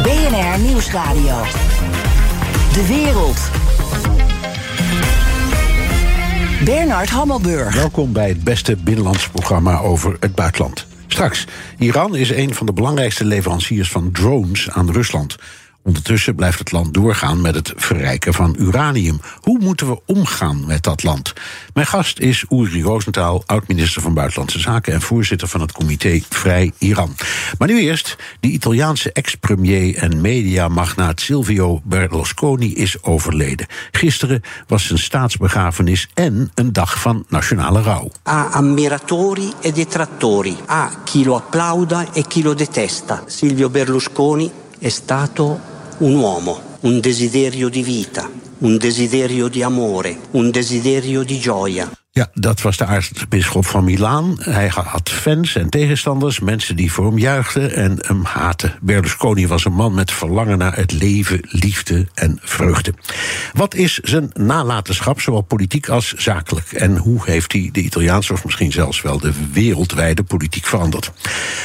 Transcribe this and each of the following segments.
BNR Nieuwsradio. De wereld. Bernard Hammelburg. Welkom bij het beste binnenlands programma over het buitenland. Straks, Iran is een van de belangrijkste leveranciers van drones aan Rusland. Ondertussen blijft het land doorgaan met het verrijken van uranium. Hoe moeten we omgaan met dat land? Mijn gast is Uri Rosenthal, oud-minister van Buitenlandse Zaken en voorzitter van het comité Vrij Iran. Maar nu eerst, de Italiaanse ex-premier en mediamagnaat Silvio Berlusconi is overleden. Gisteren was zijn staatsbegrafenis en een dag van nationale rouw. Ha ammiratori e detrattori, ha chi lo applauda e chi lo detesta. Silvio Berlusconi è stato un uomo, un desiderio di vita, un desiderio di amore, un desiderio di gioia. Ja, dat was de aartsbisschop van Milaan. Hij had fans en tegenstanders, mensen die voor hem juichten en hem haten. Berlusconi was een man met verlangen naar het leven, liefde en vreugde. Wat is zijn nalatenschap, zowel politiek als zakelijk? En hoe heeft hij de Italiaanse, of misschien zelfs wel de wereldwijde politiek veranderd?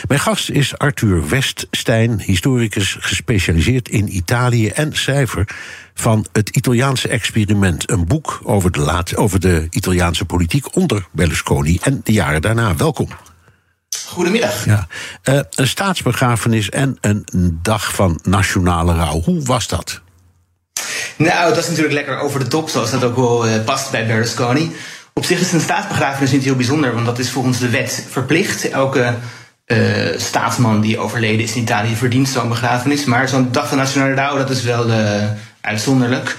Mijn gast is Arthur Weststein, historicus gespecialiseerd in Italië en schrijver van het Italiaanse experiment. Een boek over de, laat, over de Italiaanse politiek onder Berlusconi en de jaren daarna. Welkom. Goedemiddag. Ja. Uh, een staatsbegrafenis en een dag van nationale rouw. Hoe was dat? Nou, dat is natuurlijk lekker over de top, zoals dat ook wel uh, past bij Berlusconi. Op zich is een staatsbegrafenis niet heel bijzonder, want dat is volgens de wet verplicht. Elke uh, staatsman die overleden is in Italië verdient zo'n begrafenis. Maar zo'n dag van nationale rouw, dat is wel uitzonderlijk.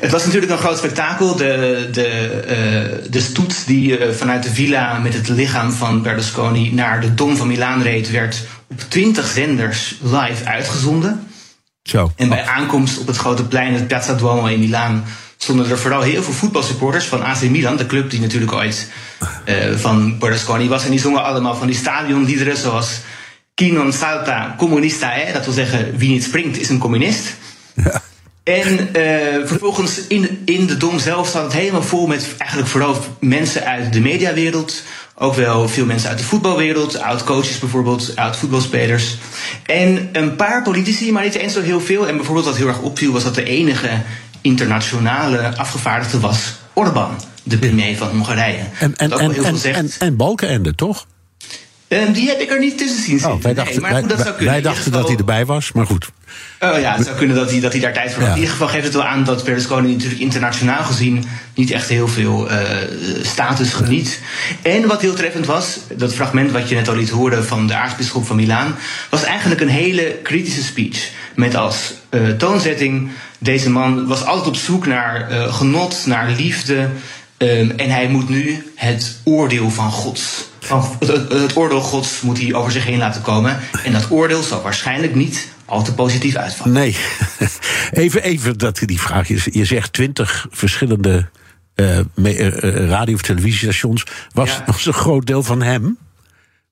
Het was natuurlijk een groot spektakel. De, de, uh, de stoet die uh, vanuit de villa met het lichaam van Berlusconi naar de Dom van Milaan reed, werd op twintig zenders live uitgezonden. Zo. En bij aankomst op het grote plein, het Piazza Duomo in Milaan, stonden er vooral heel veel voetbalsupporters van AC Milan, de club die natuurlijk ooit uh, van Berlusconi was. En die zongen allemaal van die stadionliederen zoals Chi non salta comunista è, dat wil zeggen wie niet springt is een communist. Ja. En uh, vervolgens in, in de dom zelf staat het helemaal vol met eigenlijk vooral mensen uit de mediawereld. Ook wel veel mensen uit de voetbalwereld, oud-coaches bijvoorbeeld, oud-voetbalspelers. En een paar politici, maar niet eens zo heel veel. En bijvoorbeeld wat heel erg opviel was dat de enige internationale afgevaardigde was Orbán, de premier van Hongarije. En, en, en, en, en, en Balkenende, toch? Um, die heb ik er niet tussen zien oh, wij dachten, nee, maar goed, dat wij, zou kunnen. wij dachten geval... dat hij erbij was, maar goed. Oh ja, het zou kunnen dat hij, dat hij daar tijd voor had. Ja. In ieder geval geeft het wel aan dat Berlusconi natuurlijk internationaal gezien niet echt heel veel uh, status geniet. En wat heel treffend was, dat fragment wat je net al liet horen van de aartsbisschop van Milaan, was eigenlijk een hele kritische speech. Met als uh, toonzetting, deze man was altijd op zoek naar uh, genot, naar liefde. Um, en hij moet nu het oordeel van Gods. Van, het, het oordeel Gods moet hij over zich heen laten komen. En dat oordeel zal waarschijnlijk niet al te positief uitvallen. Nee. Even, even dat die vraag. Je, je zegt twintig verschillende uh, radio- of televisiestations. Was, ja. was een groot deel van hem?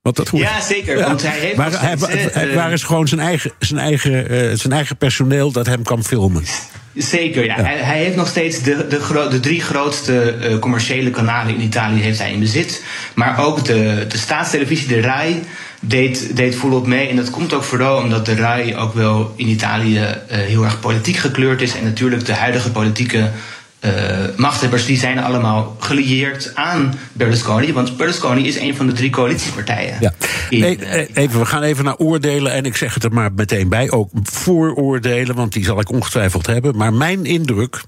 Want dat ja, zeker. Ja. Want hij heeft maar hij, hij, waar is gewoon zijn eigen, zijn, eigen, uh, zijn eigen personeel dat hem kan filmen? Zeker, ja. ja. Hij, hij, heeft nog steeds de, de, de drie grootste uh, commerciële kanalen in Italië heeft hij in bezit. Maar ook de, de staatstelevisie, de RAI, deed, deed volop mee. En dat komt ook vooral omdat de RAI ook wel in Italië uh, heel erg politiek gekleurd is. En natuurlijk de huidige politieke uh, machthebbers die zijn allemaal gelieerd aan Berlusconi. Want Berlusconi is een van de drie coalitiepartijen. In, even, we gaan even naar oordelen. En ik zeg het er maar meteen bij. Ook vooroordelen, want die zal ik ongetwijfeld hebben. Maar mijn indruk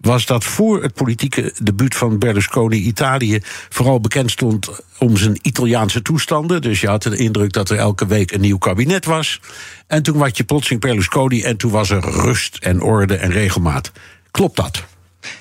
was dat voor het politieke debuut van Berlusconi Italië vooral bekend stond om zijn Italiaanse toestanden. Dus je had de indruk dat er elke week een nieuw kabinet was. En toen was je plotseling Berlusconi en toen was er rust en orde en regelmaat. Klopt dat?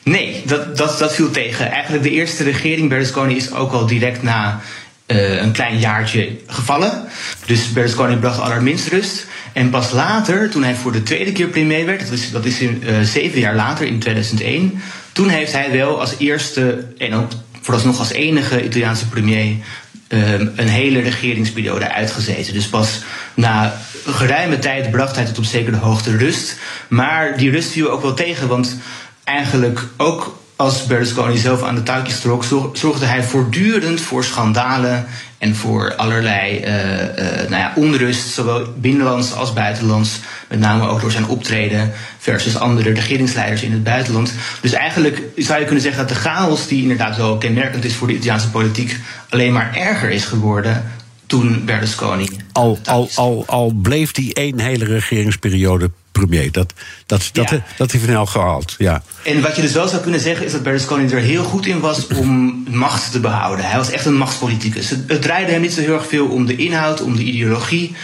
Nee, dat, dat, dat viel tegen. Eigenlijk de eerste regering Berlusconi is ook al direct na uh, een klein jaartje gevallen. Dus Berlusconi bracht allerminst rust. En pas later, toen hij voor de tweede keer premier werd, dat is, dat is in, uh, zeven jaar later, in 2001, toen heeft hij wel als eerste en ook vooralsnog als enige Italiaanse premier um, een hele regeringsperiode uitgezeten. Dus pas na geruime tijd bracht hij tot op zekere hoogte rust. Maar die rust viel ook wel tegen, want eigenlijk ook als Berlusconi zelf aan de touwtjes trok, zorgde hij voortdurend voor schandalen en voor allerlei uh, uh, nou ja, onrust, zowel binnenlands als buitenlands. Met name ook door zijn optreden versus andere regeringsleiders in het buitenland. Dus eigenlijk zou je kunnen zeggen dat de chaos, die inderdaad wel kenmerkend is voor de Italiaanse politiek, alleen maar erger is geworden toen Berlusconi. Al, al, al, al bleef die één hele regeringsperiode premier. Dat, dat, dat, ja. dat heeft hij al gehaald. Ja. En wat je dus wel zou kunnen zeggen is dat Berlusconi er heel goed in was om macht te behouden. Hij was echt een machtspoliticus. Het, het draaide hem niet zo heel erg veel om de inhoud, om de ideologie.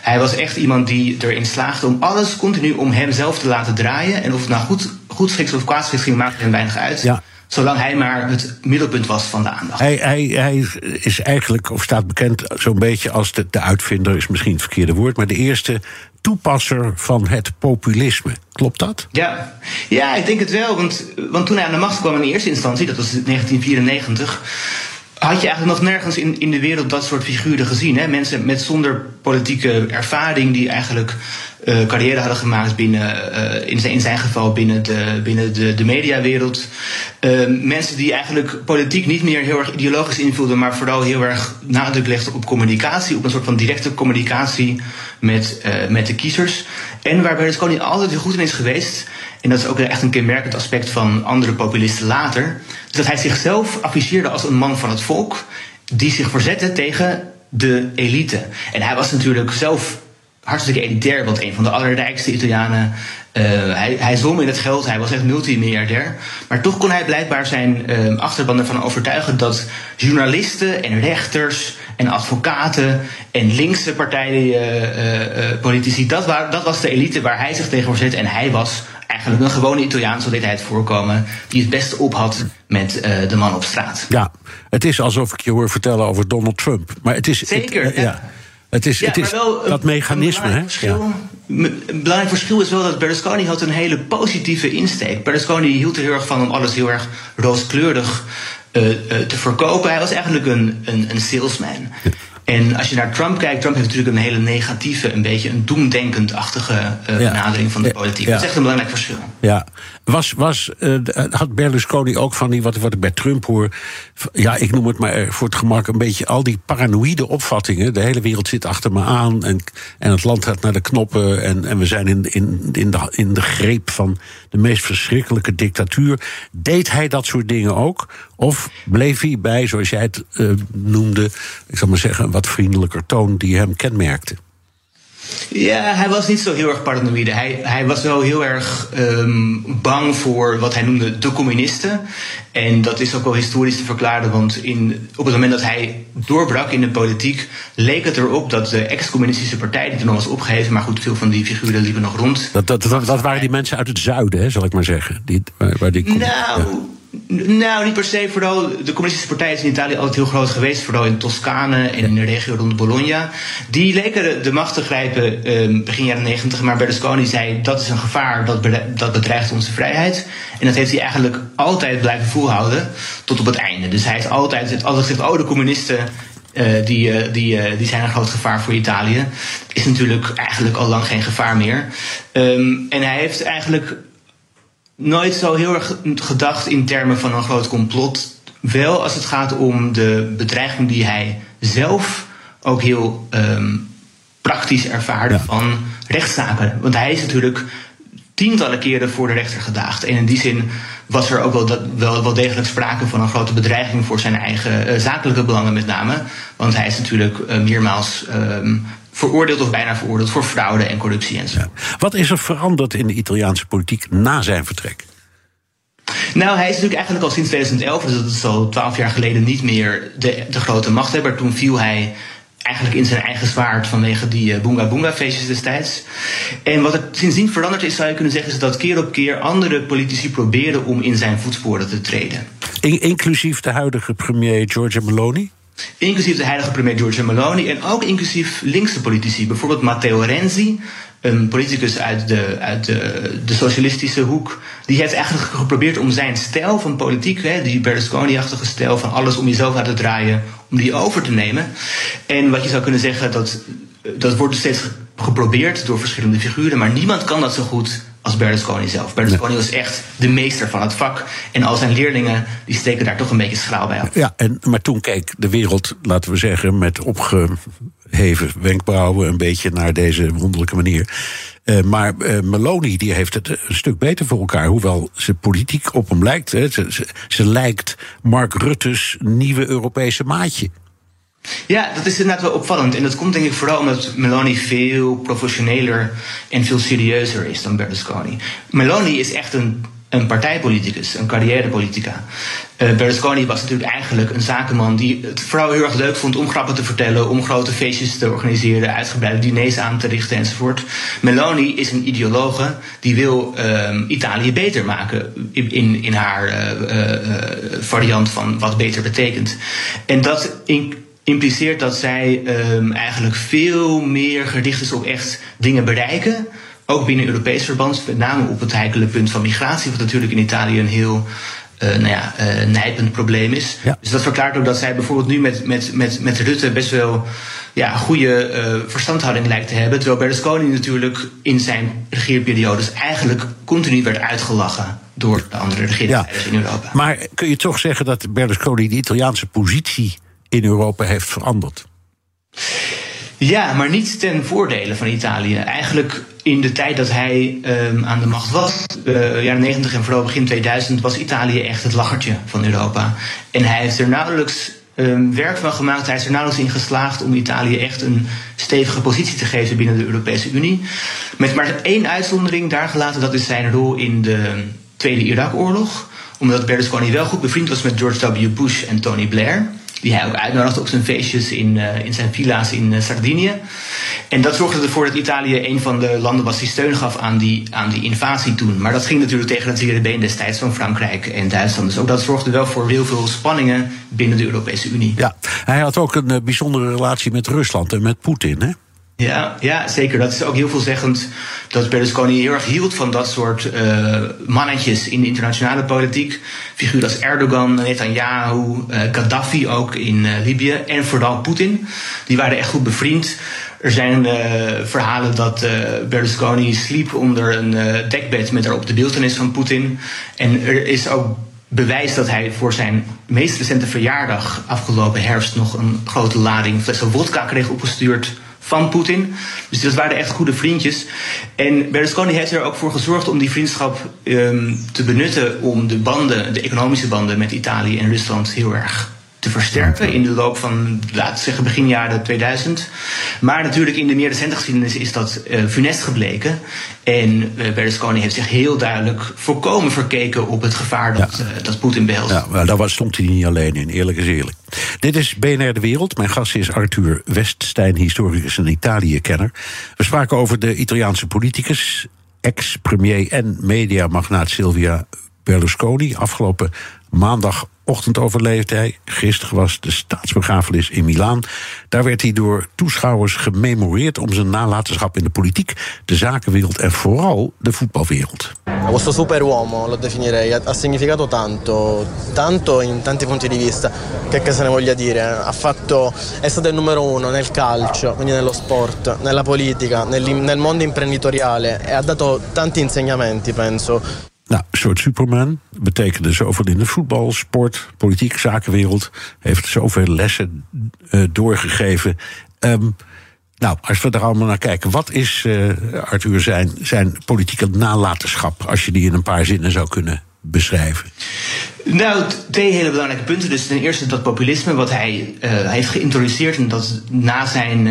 Hij was echt iemand die erin slaagde om alles continu om hemzelf te laten draaien. En of het nou goed, goed schiks of kwaadschiks ging, maakte hem weinig uit. Ja. Zolang hij maar het middelpunt was van de aandacht. Hij, hij, hij is eigenlijk, of staat bekend zo'n beetje als de, de uitvinder, is misschien het verkeerde woord, maar de eerste toepasser van het populisme. Klopt dat? Ja, ja ik denk het wel. Want, want toen hij aan de macht kwam in eerste instantie, dat was 1994 had je eigenlijk nog nergens in, in de wereld dat soort figuren gezien. Hè? Mensen met zonder politieke ervaring die eigenlijk uh, carrière hadden gemaakt binnen, uh, in, zijn, in zijn geval binnen de, binnen de, de mediawereld. Uh, mensen die eigenlijk politiek niet meer heel erg ideologisch invulden, maar vooral heel erg nadruk legden op communicatie, op een soort van directe communicatie met, met de kiezers. En waar Berlusconi altijd heel goed in is geweest, en dat is ook echt een kenmerkend aspect van andere populisten later, is dat hij zichzelf afficheerde als een man van het volk die zich verzette tegen de elite. En hij was natuurlijk zelf hartstikke elitair, want een van de allerrijkste Italianen. Uh, hij, hij zwom in het geld, hij was echt multimiljardair. Maar toch kon hij blijkbaar zijn uh, achterban ervan overtuigen dat journalisten en rechters en advocaten en linkse partijpolitici, uh, dat, dat was de elite waar hij zich tegen verzette. En hij was eigenlijk een gewone Italiaan, zo deed hij het voorkomen, die het beste op had met uh, de man op straat. Ja, het is alsof ik je hoor vertellen over Donald Trump. Maar het is. Zeker. Het, ja. ja. Het is, ja, het is wel, dat mechanisme, hè? Ja. Een belangrijk verschil is wel dat Berlusconi had een hele positieve insteek. Berlusconi hield er heel erg van om alles heel erg rooskleurig uh, te verkopen. Hij was eigenlijk een, een, een salesman. En als je naar Trump kijkt, Trump heeft natuurlijk een hele negatieve, een beetje een doemdenkend-achtige uh, ja. benadering van de politiek. Ja. Dat is echt een belangrijk verschil. Ja. Was, was, uh, had Berlusconi ook van die, wat, wat ik bij Trump hoor, ja, ik noem het maar voor het gemak een beetje al die paranoïde opvattingen. De hele wereld zit achter me aan en, en het land gaat naar de knoppen en, en we zijn in, in, in, de, in de greep van de meest verschrikkelijke dictatuur. Deed hij dat soort dingen ook? Of bleef hij bij, zoals jij het uh, noemde, ik zal maar zeggen, wat vriendelijker toon die hem kenmerkte? Ja, hij was niet zo heel erg paranoïde. Hij, hij was wel heel erg um, bang voor wat hij noemde de communisten. En dat is ook wel historisch te verklaren, want in, op het moment dat hij doorbrak in de politiek, leek het erop dat de ex-communistische partij, die toen al was opgeheven, maar goed, veel van die figuren liepen nog rond. Dat, dat, dat, dat waren die mensen uit het zuiden, hè, zal ik maar zeggen. Die, waar, waar die nou. Ja. Nou, niet per se. Vooral de communistische partij is in Italië altijd heel groot geweest. Vooral in Toscane en in de regio rond Bologna. Die leken de macht te grijpen eh, begin jaren negentig. Maar Berlusconi zei dat is een gevaar, dat, dat bedreigt onze vrijheid. En dat heeft hij eigenlijk altijd blijven volhouden tot op het einde. Dus hij heeft altijd, heeft altijd gezegd, oh de communisten uh, die, uh, die, uh, die zijn een groot gevaar voor Italië. Is natuurlijk eigenlijk al lang geen gevaar meer. Um, en hij heeft eigenlijk nooit zo heel erg gedacht in termen van een groot complot. Wel als het gaat om de bedreiging die hij zelf ook heel um, praktisch ervaarde ja. van rechtszaken. Want hij is natuurlijk tientallen keren voor de rechter gedaagd. En in die zin was er ook wel, dat, wel, wel degelijk sprake van een grote bedreiging voor zijn eigen uh, zakelijke belangen met name. Want hij is natuurlijk uh, meermaals um, veroordeeld of bijna veroordeeld voor fraude en corruptie en zo. Ja. Wat is er veranderd in de Italiaanse politiek na zijn vertrek? Nou, hij is natuurlijk eigenlijk al sinds 2011, dus dat is al twaalf jaar geleden, niet meer de, de grote machthebber. Toen viel hij eigenlijk in zijn eigen zwaard vanwege die uh, Boonga Boonga feestjes destijds. En wat er sindsdien veranderd is, zou je kunnen zeggen, is dat keer op keer andere politici proberen om in zijn voetsporen te treden. In, inclusief de huidige premier Giorgia Meloni? Inclusief de heilige premier Giorgia Meloni en ook inclusief linkse politici. Bijvoorbeeld Matteo Renzi, een politicus uit de, uit de, de socialistische hoek. Die heeft eigenlijk geprobeerd om zijn stijl van politiek, hè, die Berlusconi-achtige stijl van alles om jezelf uit te draaien, om die over te nemen. En wat je zou kunnen zeggen, dat, dat wordt steeds geprobeerd door verschillende figuren, maar niemand kan dat zo goed als Berlusconi zelf. Berlusconi was echt de meester van het vak. En al zijn leerlingen die steken daar toch een beetje schraal bij af. Ja, en, maar toen keek de wereld, laten we zeggen, met opgeheven wenkbrauwen een beetje naar deze wonderlijke manier. Uh, maar uh, Meloni die heeft het een stuk beter voor elkaar. Hoewel ze politiek op hem lijkt. Hè. Ze, ze, ze lijkt Mark Rutte's nieuwe Europese maatje. Ja, dat is inderdaad wel opvallend. En dat komt denk ik vooral omdat Meloni veel professioneler en veel serieuzer is dan Berlusconi. Meloni is echt een, een partijpoliticus, een carrièrepolitica. Uh, Berlusconi was natuurlijk eigenlijk een zakenman die het vooral heel erg leuk vond om grappen te vertellen, om grote feestjes te organiseren, uitgebreide diners aan te richten enzovoort. Meloni is een ideologe die wil uh, Italië beter maken in, in, haar uh, variant van wat beter betekent. En dat in, impliceert dat zij um, eigenlijk veel meer gericht is op echt dingen bereiken. Ook binnen Europees verband, met name op het heikele punt van migratie, wat natuurlijk in Italië een heel uh, nou ja, uh, nijpend probleem is. Ja. Dus dat verklaart ook dat zij bijvoorbeeld nu met, met, met, met Rutte best wel ja, goede uh, verstandhouding lijkt te hebben. Terwijl Berlusconi natuurlijk in zijn regeerperiodes eigenlijk continu werd uitgelachen door de andere regeringsleiders ja. in Europa. Maar kun je toch zeggen dat Berlusconi de Italiaanse positie in Europa heeft veranderd. Ja, maar niet ten voordele van Italië. Eigenlijk in de tijd dat hij um, aan de macht was, uh, jaren 90 en vooral begin 2000, was Italië echt het lachertje van Europa. En hij heeft er nauwelijks um, werk van gemaakt. Hij is er nauwelijks in geslaagd om Italië echt een stevige positie te geven binnen de Europese Unie. Met maar één uitzondering daar gelaten, dat is zijn rol in de Tweede Irak-oorlog. Omdat Berlusconi wel goed bevriend was met George W. Bush en Tony Blair die hij ook uitnodigde op zijn feestjes in, uh, in zijn villa's in uh, Sardinië. En dat zorgde ervoor dat Italië een van de landen was die steun gaf aan die, aan die invasie toen. Maar dat ging natuurlijk tegen het zere been destijds van Frankrijk en Duitsland. Dus ook dat zorgde wel voor heel veel spanningen binnen de Europese Unie. Ja, hij had ook een uh, bijzondere relatie met Rusland en met Poetin, hè? Ja, ja, zeker. Dat is ook heel veelzeggend dat Berlusconi heel erg hield van dat soort uh, mannetjes in de internationale politiek. Figuren als Erdogan, Netanyahu, uh, Gaddafi ook in uh, Libië en vooral Poetin. Die waren echt goed bevriend. Er zijn verhalen dat Berlusconi sliep onder een dekbed met daarop de beeldenis van Poetin. En er is ook bewijs dat hij voor zijn meest recente verjaardag afgelopen herfst nog een grote lading flessen wodka kreeg opgestuurd van Poetin. Dus dat waren echt goede vriendjes. En Berlusconi heeft er ook voor gezorgd om die vriendschap um, te benutten om de banden, de economische banden met Italië en Rusland heel erg te versterken in de loop van, laten we zeggen, begin jaren 2000. Maar natuurlijk in de meer recente geschiedenis is dat uh, funest gebleken. En uh, Berlusconi heeft zich heel duidelijk voorkomen verkeken op het gevaar dat, ja. uh, dat Poetin behelst. Ja, maar daar stond hij niet alleen in, eerlijk is eerlijk. Dit is BNR De Wereld. Mijn gast is Arthur Weststein, historicus en Italië-kenner. We spraken over de Italiaanse politicus, ex-premier en mediamagnaat Silvia Berlusconi. Afgelopen maandagochtend overleefde hij. Gisteren was de staatsbegrafenis in Milaan. Daar werd hij door toeschouwers gememoreerd om zijn nalatenschap in de politiek, de zakenwereld en vooral de voetbalwereld. Questo superuomo, lo definirei, ha significato tanto, tanto in tanti punti di vista, che, se ne voglia dire. Ha fatto, è stato il numero uno nel calcio, quindi nello sport, nella politica, nel, nel mondo imprenditoriale e ha dato tanti insegnamenti, penso. Nou, een soort Superman. Betekende zoveel in de voetbal, sport, politiek, zakenwereld. Heeft zoveel lessen uh, doorgegeven. Um, nou, als we er allemaal naar kijken, wat is, uh, Arthur, zijn, zijn politieke nalatenschap, als je die in een paar zinnen zou kunnen beschrijven? Nou, twee hele belangrijke punten. Dus ten eerste dat populisme, wat hij uh, heeft geïntroduceerd en dat na zijn,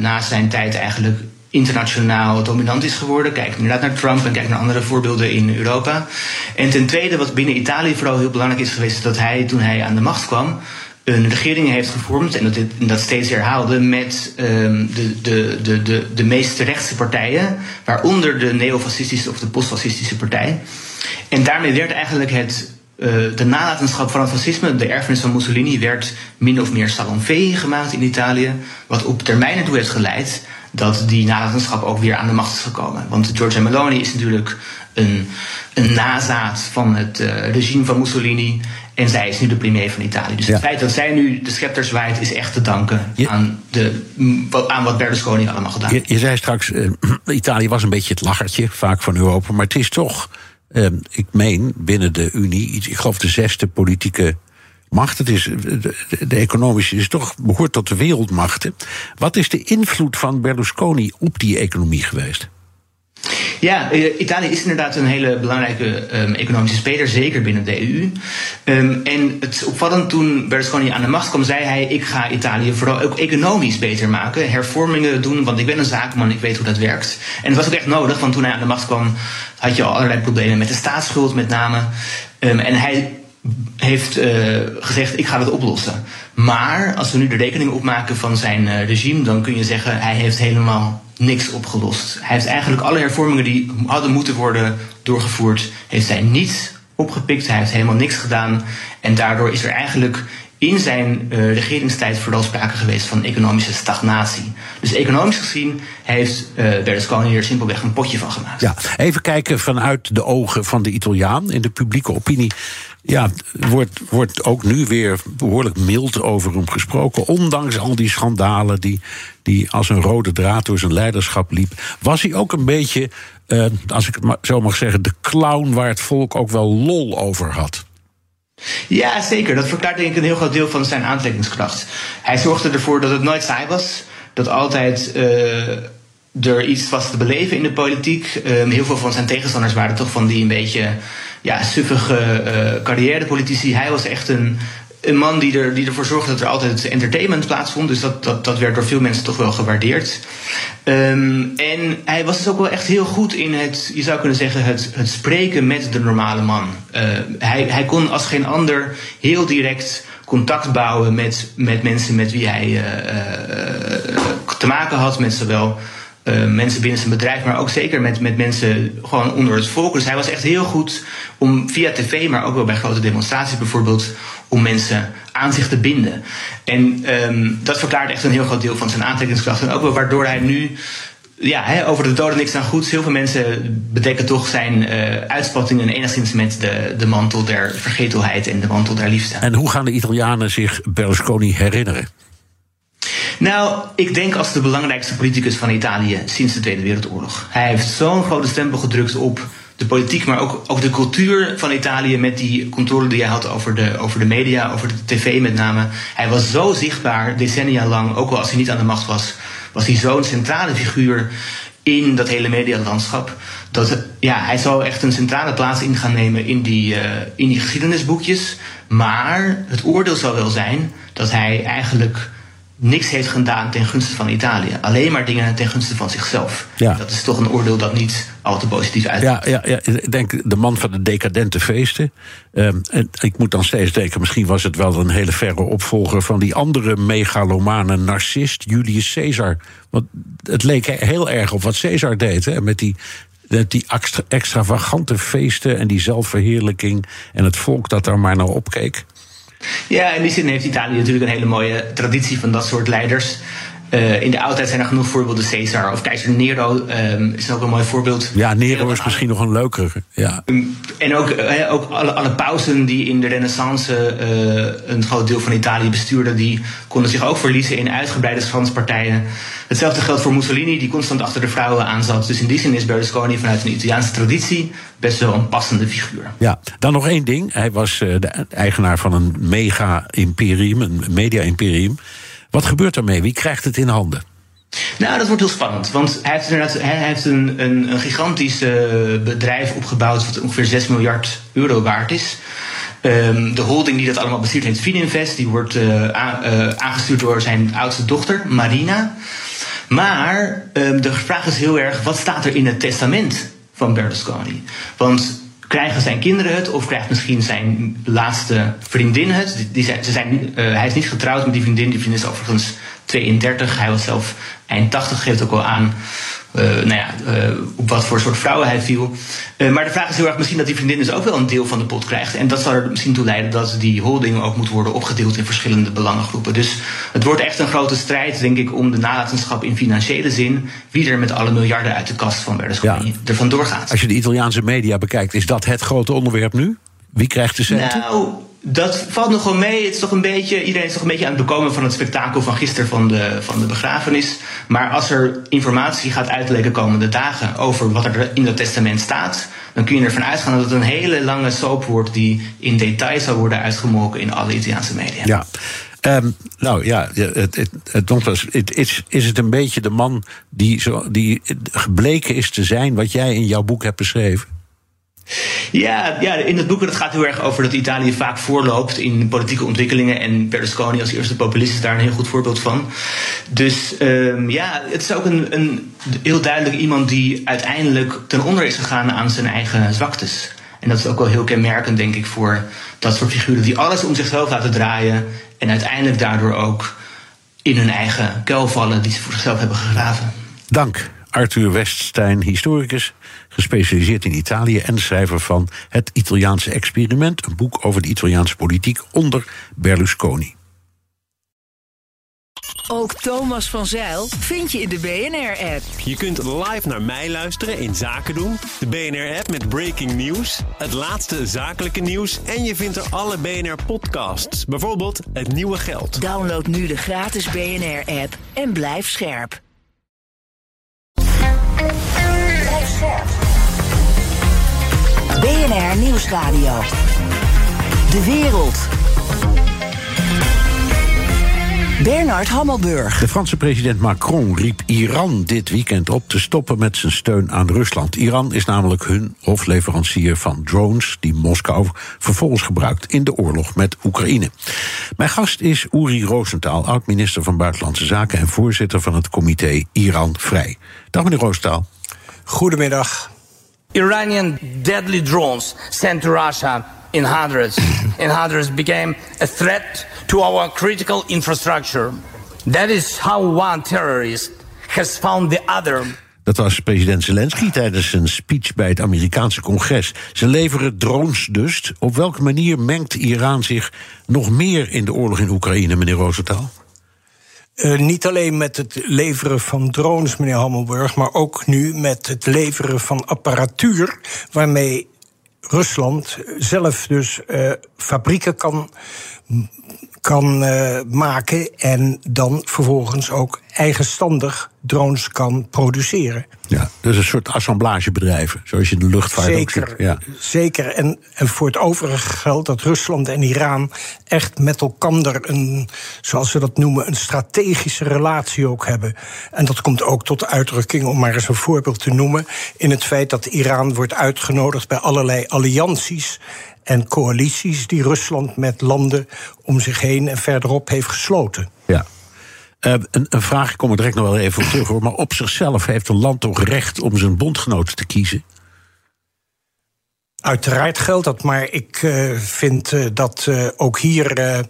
na zijn tijd eigenlijk internationaal dominant is geworden. Kijk inderdaad naar Trump en kijk naar andere voorbeelden in Europa. En ten tweede, wat binnen Italië vooral heel belangrijk is geweest, is dat hij toen hij aan de macht kwam een regering heeft gevormd en dat, dit, dat steeds herhaalde met um, de, de, de, de, de meest rechtse partijen, waaronder de neofascistische of de postfascistische partij. En daarmee werd eigenlijk het de nalatenschap van het fascisme, de erfenis van Mussolini, werd min of meer salonfee gemaakt in Italië. Wat op termijn ertoe heeft geleid dat die nalatenschap ook weer aan de macht is gekomen. Want Giorgia Meloni is natuurlijk een, een nazaat van het uh, regime van Mussolini. En zij is nu de premier van Italië. Dus het feit dat zij nu de scepter zwaait, is echt te danken aan, de, aan wat Berlusconi allemaal gedaan heeft. Je, je, zei straks, uh, Italië was een beetje het lachertje, vaak van Europa. Maar het is toch, uh, ik meen, binnen de Unie, ik geloof de zesde politieke macht. Het is, de, economische is toch behoort tot de wereldmachten. Wat is de invloed van Berlusconi op die economie geweest? Ja, eh, Italië is inderdaad een hele belangrijke um, economische speler, zeker binnen de EU. Ehm, en het opvallend, toen Berlusconi aan de macht kwam, zei hij: Ik ga Italië vooral ook economisch beter maken, hervormingen doen, want ik ben een zakenman, ik weet hoe dat werkt. En het was ook echt nodig, want toen hij aan de macht kwam, had je al allerlei problemen met de staatsschuld met name. Um, en hij heeft uh, gezegd: Ik ga dat oplossen. Maar als we nu de rekening opmaken van zijn uh, regime, dan kun je zeggen: hij heeft helemaal niks opgelost. Hij heeft eigenlijk alle hervormingen die hadden moeten worden doorgevoerd, heeft hij niet opgepikt. Hij heeft helemaal niks gedaan. En daardoor is er eigenlijk in zijn uh, regeringstijd vooral sprake geweest van economische stagnatie. Dus economisch gezien heeft uh, Berlusconi er simpelweg een potje van gemaakt. Ja, even kijken vanuit de ogen van de Italiaan in de publieke opinie. Ja, wordt, wordt ook nu weer behoorlijk mild over hem gesproken. Ondanks al die schandalen die, die als een rode draad door zijn leiderschap liep. Was hij ook een beetje, uh, als ik het zo mag zeggen, de clown waar het volk ook wel lol over had? Ja, zeker. Dat verklaart denk ik een heel groot deel van zijn aantrekkingskracht. Hij zorgde ervoor dat het nooit saai was. Dat altijd uh, er iets was te beleven in de politiek. Um, heel veel van zijn tegenstanders waren toch van die een beetje ja, suffige uh, carrièrepolitici. Hij was echt een, een man die, er, die ervoor zorgde dat er altijd entertainment plaatsvond. Dus dat, dat, dat werd door veel mensen toch wel gewaardeerd. Um, en hij was dus ook wel echt heel goed in het, je zou kunnen zeggen, het, het spreken met de normale man. Uh, hij, hij kon als geen ander heel direct contact bouwen met, met mensen met wie hij uh, te maken had. Met zowel uh, mensen binnen zijn bedrijf, maar ook zeker met, met mensen gewoon onder het volk. Dus hij was echt heel goed om via tv, maar ook wel bij grote demonstraties bijvoorbeeld, om mensen aan zich te binden. En um, dat verklaart echt een heel groot deel van zijn aantrekkingskracht. En ook wel waardoor hij nu ja, over de doden niks aan goeds. Heel veel mensen bedekken toch zijn uh, uitspattingen enigszins met de, de mantel der vergetelheid en de mantel der liefde. En hoe gaan de Italianen zich Berlusconi herinneren? Nou, ik denk als de belangrijkste politicus van Italië sinds de Tweede Wereldoorlog. Hij heeft zo'n grote stempel gedrukt op de politiek, maar ook, ook de cultuur van Italië met die controle die hij had over de, over de media, over de tv met name. Hij was zo zichtbaar, decennia lang, ook al als hij niet aan de macht was, was hij zo'n centrale figuur in dat hele medialandschap. Dat ja, hij zou echt een centrale plaats in gaan nemen in die, uh, in die geschiedenisboekjes. Maar het oordeel zou wel zijn dat hij eigenlijk niks heeft gedaan ten gunste van Italië. Alleen maar dingen ten gunste van zichzelf. Ja. Dat is toch een oordeel dat niet al te positief uit. Ja, ja, ja, ik denk de man van de decadente feesten. Um, en ik moet dan steeds denken, misschien was het wel een hele verre opvolger van die andere megalomane narcist, Julius Caesar. Want het leek heel erg op wat Caesar deed, hè, met die die extra, extravagante feesten en die zelfverheerlijking en het volk dat daar maar naar opkeek. Ja, in die zin heeft Italië natuurlijk een hele mooie traditie van dat soort leiders. Uh, in de oudheid zijn er genoeg voorbeelden. Caesar of keizer Nero um, is ook een mooi voorbeeld. Ja, Nero is misschien nog een leukere. Ja. Um, en ook, uh, ook alle, alle pausen die in de renaissance uh, een groot deel van Italië bestuurden... die konden zich ook verliezen in uitgebreide schandspartijen. Hetzelfde geldt voor Mussolini, die constant achter de vrouwen aanzat. Dus in die zin is Berlusconi vanuit een Italiaanse traditie best wel een passende figuur. Ja, dan nog één ding. Hij was de eigenaar van een mega-imperium, een media-imperium... Wat gebeurt ermee? Wie krijgt het in handen? Nou, dat wordt heel spannend. Want hij heeft, inderdaad, hij heeft een, een, een gigantisch uh, bedrijf opgebouwd... wat ongeveer 6 miljard euro waard is. Um, de holding die dat allemaal bestuurt heet Fininvest. Die wordt a, uh, aangestuurd door zijn oudste dochter, Marina. Maar um, de vraag is heel erg... wat staat er in het testament van Berlusconi? Want krijgen zijn kinderen het of krijgt misschien zijn laatste vriendin het? Die, ze zijn, uh, hij is niet getrouwd met die vriendin. Die vriendin is overigens 32. Hij was zelf eind 80, geeft ook al aan nou ja, op wat voor soort vrouwen hij viel. maar de vraag is heel erg misschien dat die vriendin dus ook wel een deel van de pot krijgt. En dat zal er misschien toe leiden dat die holding ook moet worden opgedeeld in verschillende belangengroepen. Dus het wordt echt een grote strijd, denk ik, om de nalatenschap in financiële zin. Wie er met alle miljarden uit de kast van Berlusconi ja. er vandoor gaat. Als je de Italiaanse media bekijkt, is dat het grote onderwerp nu? Wie krijgt de centen? Nou, dat valt nog wel mee. Het is toch een beetje, iedereen is toch een beetje aan het bekomen van het spektakel van gisteren van de, van de begrafenis. Maar als er informatie gaat uitleken komende dagen over wat er in dat testament staat, dan kun je ervan uitgaan dat het een hele lange soap wordt die in detail zal worden uitgemolken in alle Italiaanse media. Ja. Um, nou ja, het, het, het, is, is het een beetje de man die, zo, die gebleken is te zijn wat jij in jouw boek hebt beschreven? Ja, ja, in het boek het gaat heel erg over dat Italië vaak voorloopt in politieke ontwikkelingen. En Berlusconi als eerste populist is daar een heel goed voorbeeld van. Dus um, ja, het is ook een, een heel duidelijk iemand die uiteindelijk ten onder is gegaan aan zijn eigen zwaktes. En dat is ook wel heel kenmerkend, denk ik, voor dat soort figuren die alles om zichzelf laten draaien. En uiteindelijk daardoor ook in hun eigen kuil vallen die ze voor zichzelf hebben gegraven. Dank, Arthur Weststein, historicus, gespecialiseerd in Italië en schrijver van Het Italiaanse Experiment, een boek over de Italiaanse politiek onder Berlusconi. Ook Thomas van Zeil vind je in de BNR-app. Je kunt live naar mij luisteren in Zaken doen. De BNR-app met breaking news, het laatste zakelijke nieuws... en je vindt er alle BNR-podcasts, bijvoorbeeld Het Nieuwe Geld. Download nu de gratis BNR-app en blijf scherp. Blijf scherp. BNR Nieuwsradio. De wereld. Bernard Hammelburg. De Franse president Macron riep Iran dit weekend op te stoppen met zijn steun aan Rusland. Iran is namelijk hun hofleverancier van drones die Moskou vervolgens gebruikt in de oorlog met Oekraïne. Mijn gast is Uri Roosentaal, oud-minister van Buitenlandse Zaken en voorzitter van het comité Iran Vrij. Dag meneer Roosentaal. Goedemiddag. Iranian deadly drones sent to Russia in hundreds in hundreds became a threat to our critical infrastructure. That is how one terrorist has found the other. Dat was president Zelensky tijdens een speech bij het Amerikaanse congres. Ze leveren drones dus. Op welke manier mengt Iran zich nog meer in de oorlog in Oekraïne, meneer Rosenthal? Uh, niet alleen met het leveren van drones, meneer Hammelburg, maar ook nu met het leveren van apparatuur waarmee Rusland zelf dus uh, fabrieken kan, kan uh, maken en dan vervolgens ook eigenstandig drones kan produceren. Ja, dus een soort assemblagebedrijven, zoals je in de luchtvaart zeker, ook ziet. Ja. Zeker, en, en voor het overige geldt dat Rusland en Iran echt met elkaar een, zoals ze dat noemen, een strategische relatie ook hebben. En dat komt ook tot uitdrukking, om maar eens een voorbeeld te noemen, in het feit dat Iran wordt uitgenodigd bij allerlei allianties en coalities die Rusland met landen om zich heen en verderop heeft gesloten. Ja. Uh, een, een, vraag, ik kom er direct nog wel even op terug hoor. Maar op zichzelf heeft een land toch recht om zijn bondgenoten te kiezen? Uiteraard geldt dat, maar ik uh, vind uh, dat uh, ook hier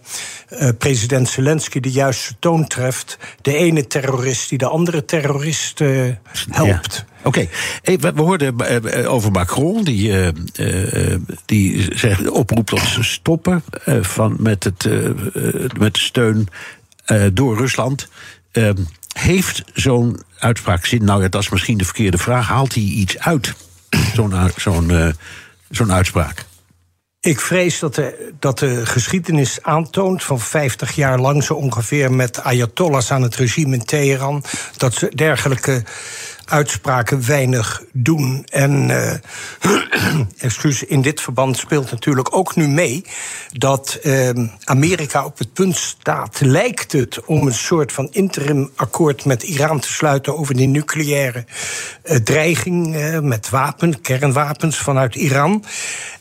president Zelensky de juiste toon treft. De ene terrorist die de andere terrorist helpt. Ja. Oké, okay. hey, we, we, hoorden over Macron, die, die zegt, oproept tot stoppen van, met, het, met de steun door Rusland. Ehm, heeft zo'n uitspraak zin? Nou ja, dat is misschien de verkeerde vraag. Haalt hij iets uit? Zo'n zo'n zo'n uitspraak? Ik vrees dat de, dat de geschiedenis aantoont van 50 jaar lang zo ongeveer met Ayatollahs aan het regime in Teheran, dat ze dergelijke uitspraken weinig doen. En uh, excuus, in dit verband speelt natuurlijk ook nu mee dat uh, Amerika op het punt staat, lijkt het, om een soort van interim akkoord met Iran te sluiten over die nucleaire uh, dreiging met wapen, kernwapens vanuit Iran.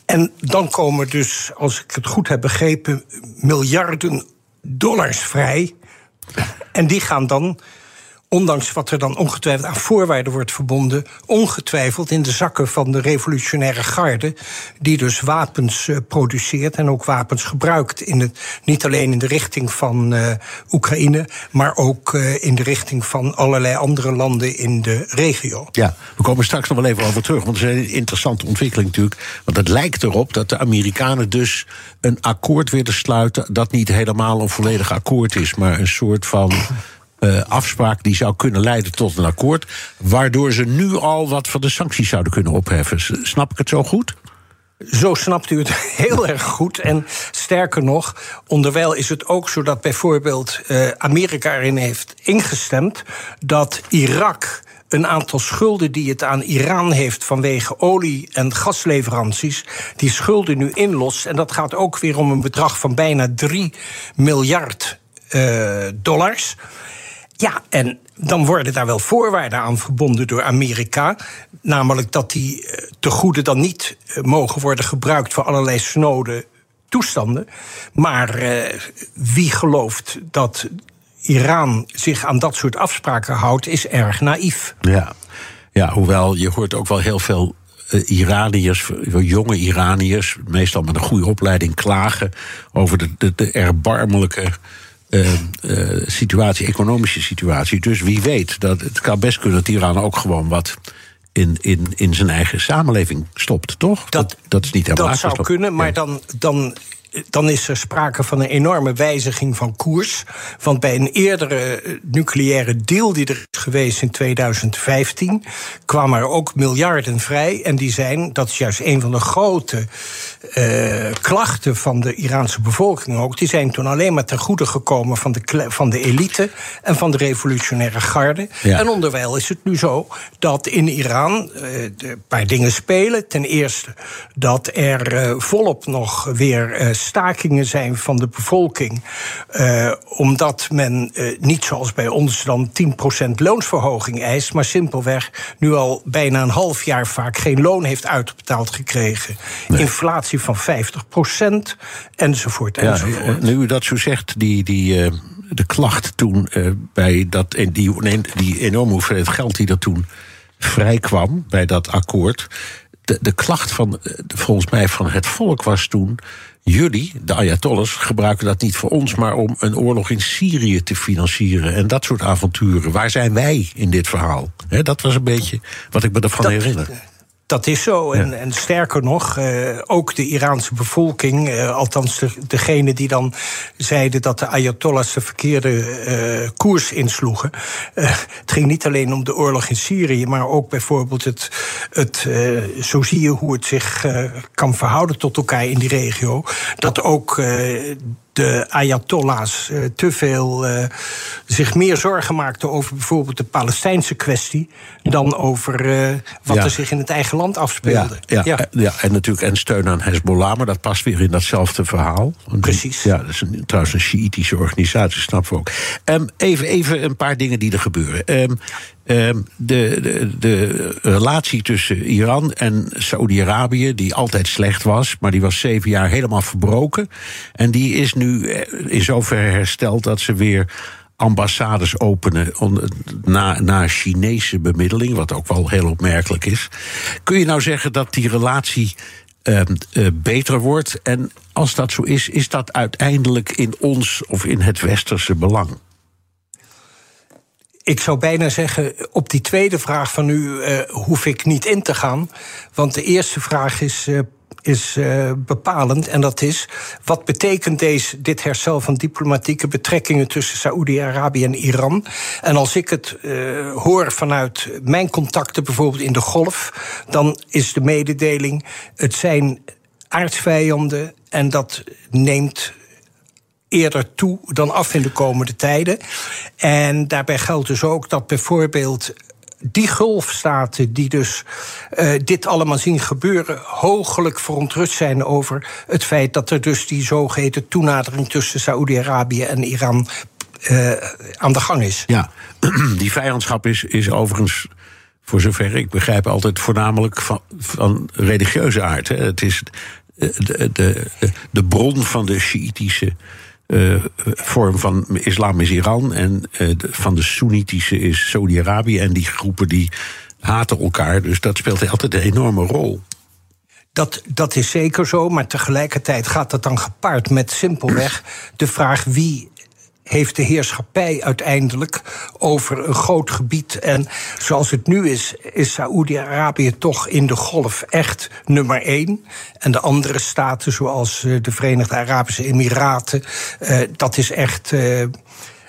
En dan komen dus, als ik het goed heb begrepen, miljarden dollars vrij. En die gaan dan ondanks wat er dan ongetwijfeld aan voorwaarden wordt verbonden, ongetwijfeld in de zakken van de revolutionaire garde, die dus wapens uh, produceert en ook wapens gebruikt. In het, niet alleen in de richting van uh, Oekraïne, maar ook uh, in de richting van allerlei andere landen in de regio. Ja, we komen straks nog wel even over terug, want het is een interessante ontwikkeling natuurlijk. Want het lijkt erop dat de Amerikanen dus een akkoord willen sluiten dat niet helemaal een volledig akkoord is, maar een soort van uh, afspraak die zou kunnen leiden tot een akkoord. Waardoor ze nu al wat van de sancties zouden kunnen opheffen. Snap ik het zo goed? Zo snapt u het heel erg goed. En sterker nog, onderwijl is het ook zo dat bijvoorbeeld uh, Amerika erin heeft ingestemd dat Irak een aantal schulden die het aan Iran heeft vanwege olie- en gasleveranties, die schulden nu inlost. En dat gaat ook weer om een bedrag van bijna 3 miljard uh, dollars. Ja, en dan worden daar wel voorwaarden aan verbonden door Amerika. Namelijk dat die tegoeden dan niet mogen worden gebruikt voor allerlei snode toestanden. Maar uh, wie gelooft dat Iran zich aan dat soort afspraken houdt, is erg naïef. Ja, ja hoewel je hoort ook wel heel veel Iraniërs, jonge Iraniërs, meestal met een goede opleiding, klagen over de, de erbarmelijke uh, uh, situatie, economische situatie. Dus wie weet, dat, het kan best kunnen dat Iran ook gewoon wat in, in, in zijn eigen samenleving stopt, toch? Dat, dat, dat is niet helemaal Dat zou kunnen, maar ja. dan, dan dan is er sprake van een enorme wijziging van koers. Want bij een eerdere nucleaire deal die er is geweest in 2015, kwamen er ook miljarden vrij. En die zijn, dat is juist een van de grote uh, klachten van de Iraanse bevolking ook, die zijn toen alleen maar ten goede gekomen van de, van de elite en van de revolutionaire garde. Ja. En onderwijl is het nu zo dat in Iran uh, een paar dingen spelen. Ten eerste dat er uh, volop nog weer stakingen zijn van de bevolking. Uh, omdat men uh, niet zoals bij ons dan 10% loonsverhoging eist, maar simpelweg nu al bijna een half jaar vaak geen loon heeft uitbetaald gekregen. Nee. Inflatie van 50% enzovoort. Ja, enzovoort. nu u dat zo zegt, die. die uh, de klacht toen uh, bij dat, en die, die enorme hoeveelheid geld die er toen vrijkwam bij dat akkoord. De, de klacht van, volgens mij, van het volk was toen jullie, de Ayatollahs, gebruiken dat niet voor ons, maar om een oorlog in Syrië te financieren en dat soort avonturen. Waar zijn wij in dit verhaal? He, dat was een beetje wat ik me ervan dat, herinner. Dat is zo. En, ja. en sterker nog, uh, ook de Iraanse bevolking, uh, althans de, degene die dan zeiden dat de Ayatollahs de verkeerde uh, koers insloegen. het ging niet alleen om de oorlog in Syrië, maar ook bijvoorbeeld het, het zo zie je hoe het zich kan verhouden tot elkaar in die regio. Dat ook de Ayatollahs uh, te veel uh, zich meer zorgen maakten over bijvoorbeeld de Palestijnse kwestie dan over uh, wat ja. er zich in het eigen land afspeelde. Ja, ja, ja. ja, en natuurlijk en steun aan Hezbollah, maar dat past weer in datzelfde verhaal. Precies. Ja, dat is een, trouwens een Sjiitische organisatie, snap we ook. Um, even, even een paar dingen die er gebeuren. Um, de, de, de, relatie tussen Iran en Saoedi-Arabië, die altijd slecht was, maar die was zeven jaar helemaal verbroken. En die is nu in zoverre hersteld dat ze weer ambassades openen na, na Chinese bemiddeling, wat ook wel heel opmerkelijk is. Kun je nou zeggen dat die relatie uh, uh, beter wordt? En als dat zo is, is dat uiteindelijk in ons of in het westerse belang? Ik zou bijna zeggen, op die tweede vraag van u uh, hoef ik niet in te gaan. Want de eerste vraag is, uh, is uh, bepalend. En dat is, wat betekent deze, dit herstel van diplomatieke betrekkingen tussen Saoedi-Arabië en Iran? En als ik het hoor vanuit mijn contacten, bijvoorbeeld in de Golf, dan is de mededeling: het zijn aardsvijanden en dat neemt eerder toe dan af in de komende tijden. En daarbij geldt dus ook dat bijvoorbeeld die golfstaten die dus uh, dit allemaal zien gebeuren, hoogelijk verontrust zijn over het feit dat er dus die zogeheten toenadering tussen Saoedi-Arabië en Iran uh, aan de gang is. Ja, die vijandschap is, is overigens. Voor zover ik begrijp, altijd voornamelijk van, van religieuze aard. Hè. Het is de, de, de, de bron van de Sjiitische eh, vorm van islam is Iran en eh, van de Soenitische is Saudi-Arabië. En die groepen die haten elkaar. Dus dat speelt altijd een enorme rol. Dat, dat is zeker zo, maar tegelijkertijd gaat dat dan gepaard met simpelweg de vraag wie heeft de heerschappij uiteindelijk over een groot gebied. En zoals het nu is, is Saoedi-Arabië toch in de golf echt nummer één. En de andere staten, zoals eh, de Verenigde Arabische Emiraten, eh, dat is echt. Eh,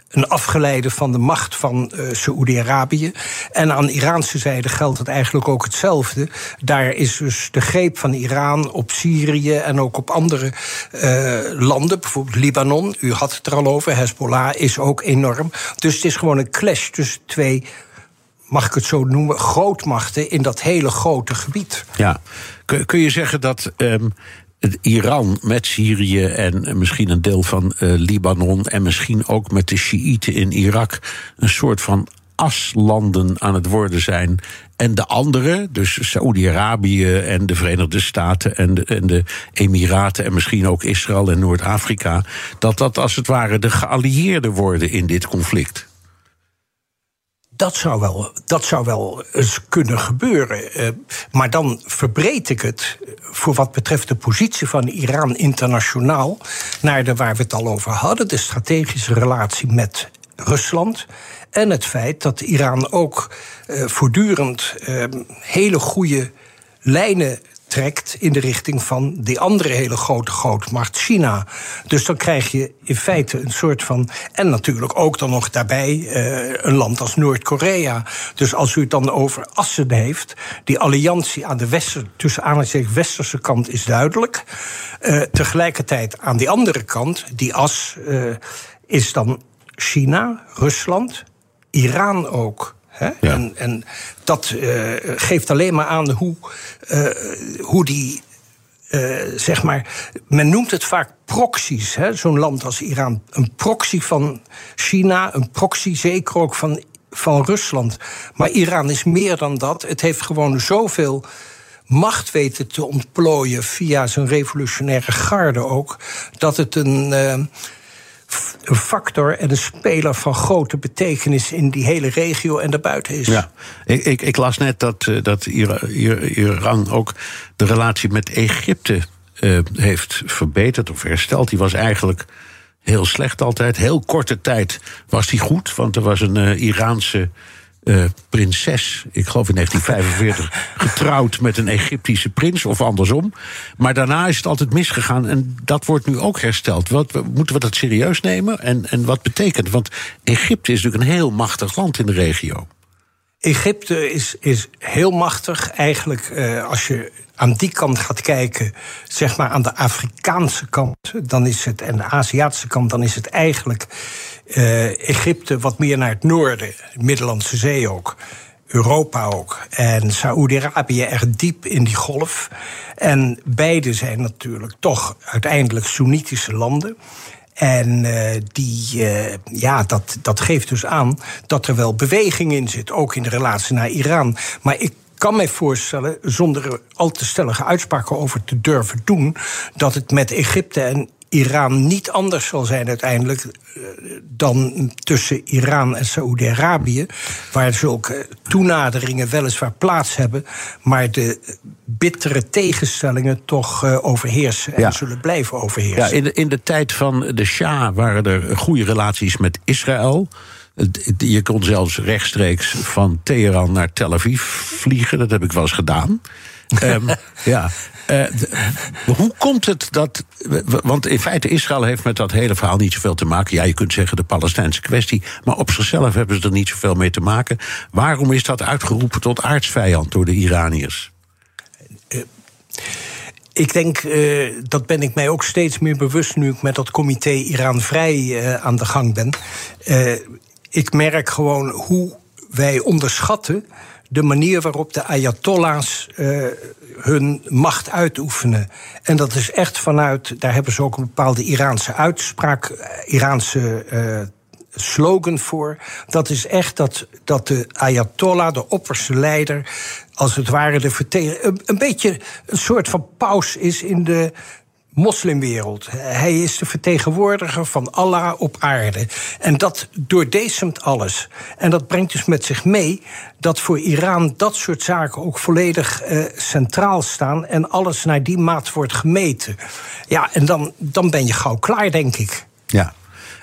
een afgeleide van de macht van uh, Saoedi-Arabië. En aan Iraanse zijde geldt het eigenlijk ook hetzelfde. Daar is dus de greep van Iran op Syrië en ook op andere uh, landen, bijvoorbeeld Libanon. U had het er al over, Hezbollah is ook enorm. Dus het is gewoon een clash tussen twee mag ik het zo noemen, grootmachten in dat hele grote gebied. Ja, kun je zeggen dat um, Iran met Syrië en misschien een deel van uh, Libanon en misschien ook met de Shiiten in Irak een soort van aslanden aan het worden zijn. En de andere, dus Saoedi-Arabië en de Verenigde Staten en de, en de Emiraten en misschien ook Israël en Noord-Afrika, dat dat als het ware de geallieerden worden in dit conflict. Dat zou wel, dat zou wel eens kunnen gebeuren. Uh, maar dan verbreed ik het voor wat betreft de positie van Iran internationaal naar de waar we het al over hadden, de strategische relatie met Rusland. En het feit dat Iran ook uh, voortdurend uh, hele goede lijnen trekt in de richting van die andere hele grote grootmacht, China. Dus dan krijg je in feite een soort van. En natuurlijk ook dan nog daarbij uh, een land als Noord-Korea. Dus als u het dan over assen heeft, die alliantie aan de wester, tussen aanhalingstekens westerse kant is duidelijk. Uh, tegelijkertijd aan die andere kant, die as, uh, is dan China, Rusland, Iran ook. Ja. En, en, dat uh, geeft alleen maar aan hoe, uh, hoe die. Uh, zeg maar, men noemt het vaak proxies. Zo'n land als Iran. Een proxy van China, een proxy zeker ook van, van Rusland. Maar Iran is meer dan dat. Het heeft gewoon zoveel macht weten te ontplooien via zijn revolutionaire garde ook. Dat het een een factor en een speler van grote betekenis in die hele regio en daarbuiten is. Ja, ik, ik, ik las net dat, uh, dat Iran ook de relatie met Egypte uh, heeft verbeterd of hersteld. Die was eigenlijk heel slecht altijd. Heel korte tijd was die goed, want er was een uh, Iraanse uh, prinses, ik geloof in 1945, getrouwd met een Egyptische prins of andersom. Maar daarna is het altijd misgegaan en dat wordt nu ook hersteld. Wat, moeten we dat serieus nemen en, en wat betekent? Want Egypte is natuurlijk een heel machtig land in de regio. Egypte is, is heel machtig. Eigenlijk, uh, als je aan die kant gaat kijken, zeg maar aan de Afrikaanse kant, dan is het, en de Aziatische kant, dan is het eigenlijk uh, Egypte wat meer naar het noorden, de Middellandse Zee ook. Europa ook. En Saoedi-Arabië echt diep in die golf. En beide zijn natuurlijk toch uiteindelijk Soenitische landen. En uh, die, uh, ja, dat, dat geeft dus aan dat er wel beweging in zit, ook in de relatie naar Iran. Maar ik kan mij voorstellen, zonder er al te stellige uitspraken over te durven doen, dat het met Egypte en Iran niet anders zal zijn uiteindelijk eh, dan tussen Iran en Saoedi-Arabië, waar zulke toenaderingen weliswaar plaats hebben, maar de bittere tegenstellingen toch uh, overheersen en ja. zullen blijven overheersen. Ja, in, de, in de tijd van de Shah waren er goede relaties met Israël. Je kon zelfs rechtstreeks van Teheran naar Tel Aviv vliegen. Dat heb ik wel eens gedaan. Um, ja. Uh, hoe komt het dat. Want in feite, Israël heeft met dat hele verhaal niet zoveel te maken. Ja, je kunt zeggen de Palestijnse kwestie. Maar op zichzelf hebben ze er niet zoveel mee te maken. Waarom is dat uitgeroepen tot aardsvijand door de Iraniërs? Uh, ik denk, uh, dat ben ik mij ook steeds meer bewust nu ik met dat comité Iran Vrij aan de gang ben. ik merk gewoon hoe wij onderschatten de manier waarop de Ayatollahs uh, hun macht uitoefenen. En dat is echt vanuit, daar hebben ze ook een bepaalde Iraanse uitspraak, Iraanse uh, slogan voor. Dat is echt dat, dat de Ayatollah, de opperste leider, als het ware de vertegen, een, een beetje een soort van paus is in de moslimwereld. Hij is de vertegenwoordiger van Allah op aarde. En dat doordesemt alles. En dat brengt dus met zich mee dat voor Iran dat soort zaken ook volledig uh, centraal staan en alles naar die maat wordt gemeten. Ja, en dan, dan ben je gauw klaar, denk ik. Ja,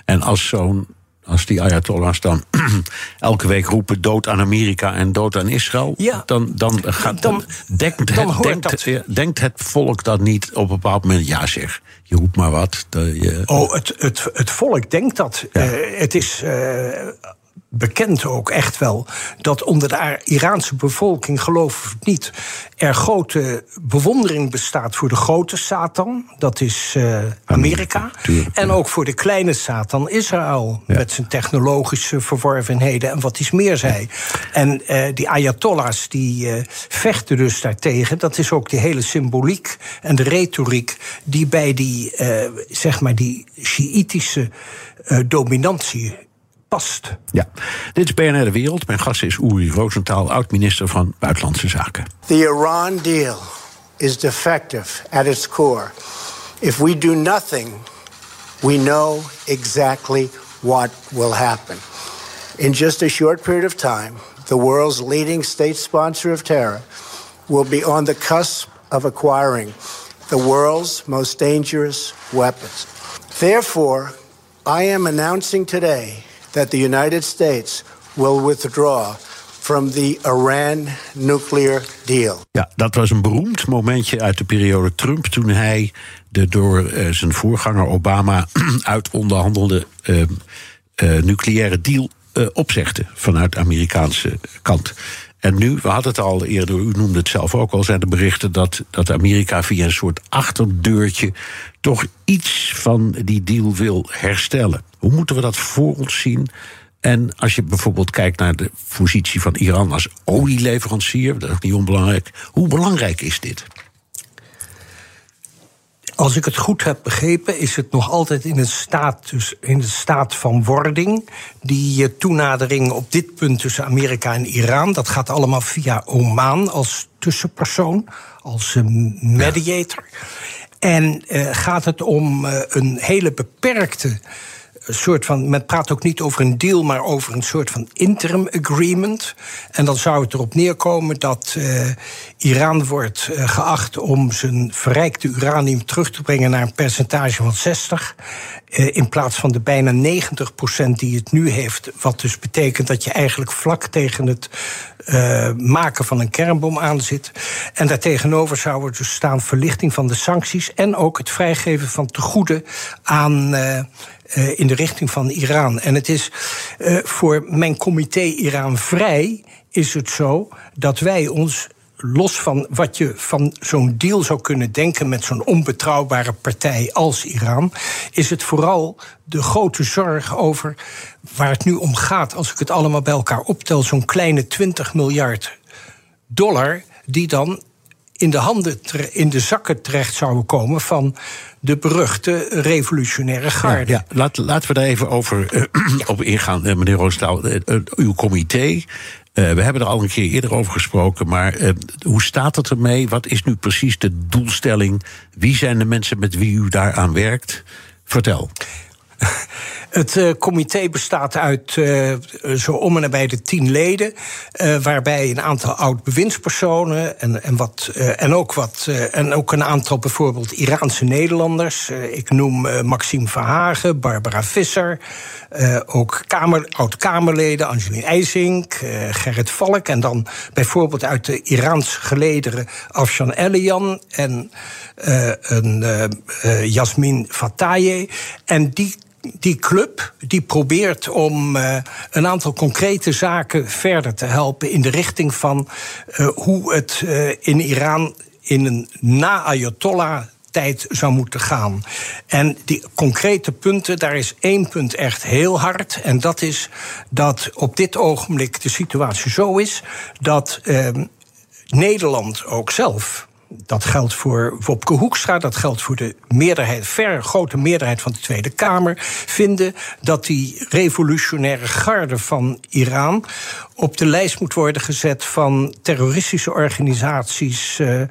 en als zo'n als die Ayatollahs dan elke week roepen dood aan Amerika en dood aan Israël, ja, dan, dan, gaat, dan, denkt, dan het, denkt, denkt, het volk dat niet op een bepaald moment, ja zeg, je roept maar wat. Je, oh, het, het, het volk denkt dat. Ja. Uh, het is. Uh, bekend ook echt wel dat onder de Iraanse bevolking, geloof ik niet, er grote bewondering bestaat voor de grote Satan, dat is uh, Amerika. en ook voor de kleine Satan, Israël, ja. met zijn technologische verworvenheden en wat iets meer zei. En uh, die Ayatollahs die uh, vechten dus daartegen. Dat is ook die hele symboliek en de retoriek die bij die, zeg maar, die Shiïtische dominantie past. Ja, dit is BNR De Wereld. Mijn gast is Uri Rosenthal, oud-minister van Buitenlandse Zaken. The Iran deal is defective at its core. If we do nothing, we know exactly what will happen. In just a short period of time, the world's leading state sponsor of terror will be on the cusp of acquiring the world's most dangerous weapons. Therefore, I am announcing today that the United States will withdraw from the Iran nuclear deal. Ja, dat was een beroemd momentje uit de periode Trump toen hij de door uh, zijn voorganger Obama uitonderhandelde uh, uh, nucleaire deal opzegde vanuit de Amerikaanse kant. En nu, we hadden het al eerder, u noemde het zelf ook al, zijn de berichten dat, dat Amerika via een soort achterdeurtje toch iets van die deal wil herstellen. Hoe moeten we dat voor ons zien? En als je bijvoorbeeld kijkt naar de positie van Iran als olieleverancier, dat is niet onbelangrijk. Hoe belangrijk is dit? Als ik het goed heb begrepen, is het nog altijd in een staat, dus in de staat van wording. Die toenadering op dit punt tussen Amerika en Iran, dat gaat allemaal via Oman als tussenpersoon, als mediator. Ja. En uh, gaat het om uh, een hele beperkte soort van. Men praat ook niet over een deal, maar over een soort van interim agreement. En dan zou het erop neerkomen dat uh, Iran wordt uh, geacht om zijn verrijkte uranium terug te brengen naar een percentage van 60. Uh, in plaats van de bijna 90% die het nu heeft. Wat dus betekent dat je eigenlijk vlak tegen het uh, maken van een kernbom aan zit. En daartegenover zou er dus staan verlichting van de sancties en ook het vrijgeven van tegoeden aan. Uh, uh, in de richting van Iran. En het is uh, voor mijn comité Iran Vrij is het zo dat wij ons los van wat je van zo'n deal zou kunnen denken met zo'n onbetrouwbare partij als Iran, is het vooral de grote zorg over waar het nu om gaat, als ik het allemaal bij elkaar optel, zo'n kleine 20 miljard dollar, die dan in de handen, in de zakken terecht zouden komen van de beruchte revolutionaire garde. Ja, ja. Laat, laten we daar even over uh, op ingaan, uh, meneer Roostaal. Uh, uw comité. we hebben er al een keer eerder over gesproken, maar hoe staat het ermee? Wat is nu precies de doelstelling? Wie zijn de mensen met wie u daaraan werkt? Vertel. Het uh, comité bestaat uit uh, zo om en nabij de tien leden. Uh, waarbij een aantal oud-bewindspersonen en, en, wat, en, ook wat, en ook een aantal bijvoorbeeld Iraanse Nederlanders. ik noem Maxime Verhagen, Barbara Visser. ook kamer, oud-Kamerleden, Angelien IJzink, Gerrit Valk. En dan bijvoorbeeld uit de Iraans gelederen Afshan Elian en een, Jasmin Fataye. En die die club die probeert om uh, een aantal concrete zaken verder te helpen in de richting van uh, hoe het uh, in Iran in een na-Ayatollah tijd zou moeten gaan. En die concrete punten, daar is één punt echt heel hard. En dat is dat op dit ogenblik de situatie zo is dat Nederland ook zelf dat geldt voor Wopke Hoekstra, dat geldt voor de meerderheid, ver grote meerderheid van de Tweede Kamer, vinden dat die revolutionaire garde van Iran op de lijst moet worden gezet van terroristische organisaties. Uh, uh,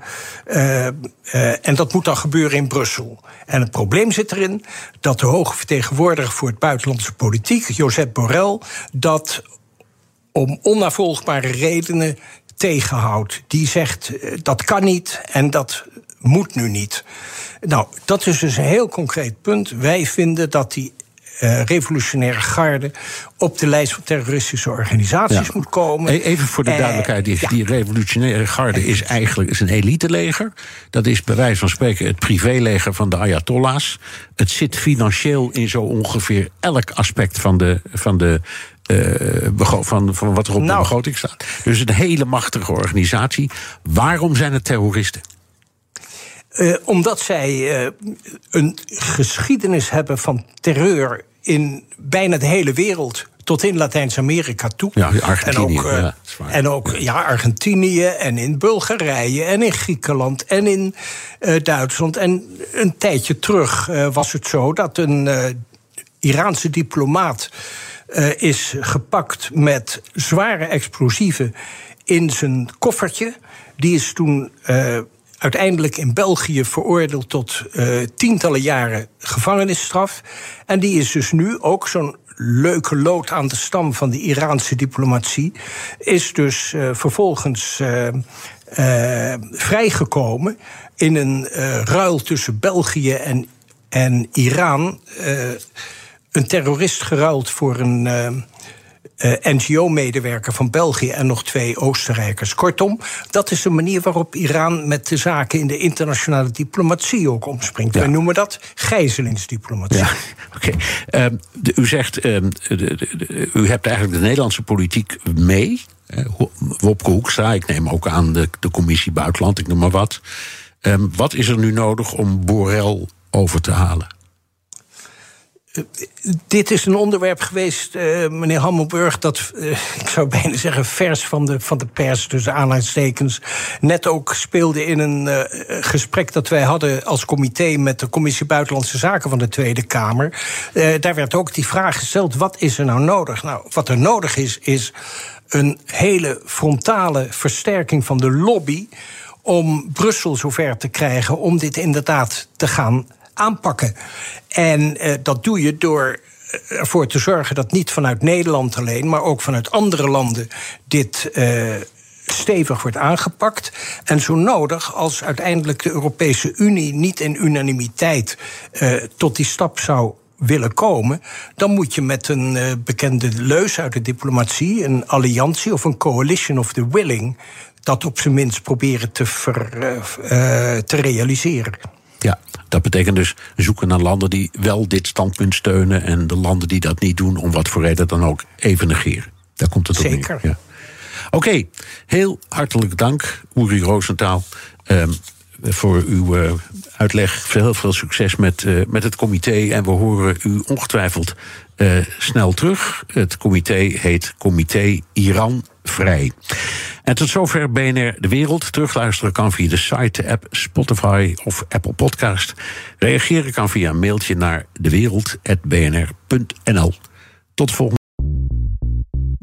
uh, en dat moet dan gebeuren in Brussel. En het probleem zit erin dat de hoge vertegenwoordiger voor het buitenlandse politiek, Josep Borrell, dat om onnavolgbare redenen tegenhoudt. Die zegt eh, dat kan niet en dat moet nu niet. Nou, dat is dus een heel concreet punt. Wij vinden dat die uh, revolutionaire garde op de lijst van terroristische organisaties moet komen. E-, even voor de uh, duidelijkheid: die, ja. die, revolutionaire garde is eigenlijk is een eliteleger. Dat is bij wijze van spreken het privéleger van de Ayatollahs. Het zit financieel in zo ongeveer elk aspect van de, van de van, van wat er op nou. de begroting staat. Dus een hele machtige organisatie. Waarom zijn het terroristen? Uh, omdat zij uh, een geschiedenis hebben van terreur in bijna de hele wereld. Tot in Latijns-Amerika toe. Ja, Argentinië. En ook, ja, en ook ja, Argentinië en in Bulgarije en in Griekenland en in Duitsland. En een tijdje terug was het zo dat een Iraanse diplomaat uh, is gepakt met zware explosieven in zijn koffertje. Die is toen uh, uiteindelijk in België veroordeeld tot uh, tientallen jaren gevangenisstraf. En die is dus nu ook zo'n leuke lood aan de stam van de Iraanse diplomatie. Is dus vervolgens vrijgekomen in een ruil tussen België en, en Iran een terrorist geruild voor een. Uh, uh, NGO-medewerker van België en nog twee Oostenrijkers. Kortom, dat is de manier waarop Iran met de zaken in de internationale diplomatie ook omspringt. Ja. Wij noemen dat gijzelingsdiplomatie. Ja, Oké. Okay. Uh, u zegt, uh, de, de, de, u hebt eigenlijk de Nederlandse politiek mee. Wopke Hoekstra, ik neem ook aan de, de commissie Buitenland, ik noem maar wat. Um, wat is er nu nodig om Borrell over te halen? Dit is een onderwerp geweest, uh, meneer Hammelburg, dat, uh, ik zou bijna zeggen, vers van de, van de pers, dus aanhalingstekens, net ook speelde in een uh, gesprek dat wij hadden als comité met de Commissie Buitenlandse Zaken van de Tweede Kamer. daar werd ook die vraag gesteld: wat is er nou nodig? Nou, wat er nodig is, is een hele frontale versterking van de lobby om Brussel zover te krijgen om dit inderdaad te gaan aanpakken. En uh, dat doe je door ervoor te zorgen dat niet vanuit Nederland alleen, maar ook vanuit andere landen dit. Uh, stevig wordt aangepakt. En zo nodig als uiteindelijk de Europese Unie niet in unanimiteit tot die stap zou willen komen, dan moet je met een bekende leus uit de diplomatie, een alliantie of een coalition of the willing, dat op zijn minst proberen te, te realiseren. Ja, dat betekent dus zoeken naar landen die wel dit standpunt steunen en de landen die dat niet doen, om wat voor reden dan ook, even negeren. Daar komt het op Zeker. neer. Ja. Oké, okay, heel hartelijk dank, Uri Roosentaal, um, voor uw uh, uitleg. Veel, veel succes met, uh, met het comité. En we horen u ongetwijfeld uh, snel terug. Het comité heet Comité Iran Vrij. En tot zover BNR De Wereld. Terugluisteren kan via de site, de app, Spotify of Apple Podcast. Reageren kan via een mailtje naar dewereld.bnr.nl. Tot de volgende.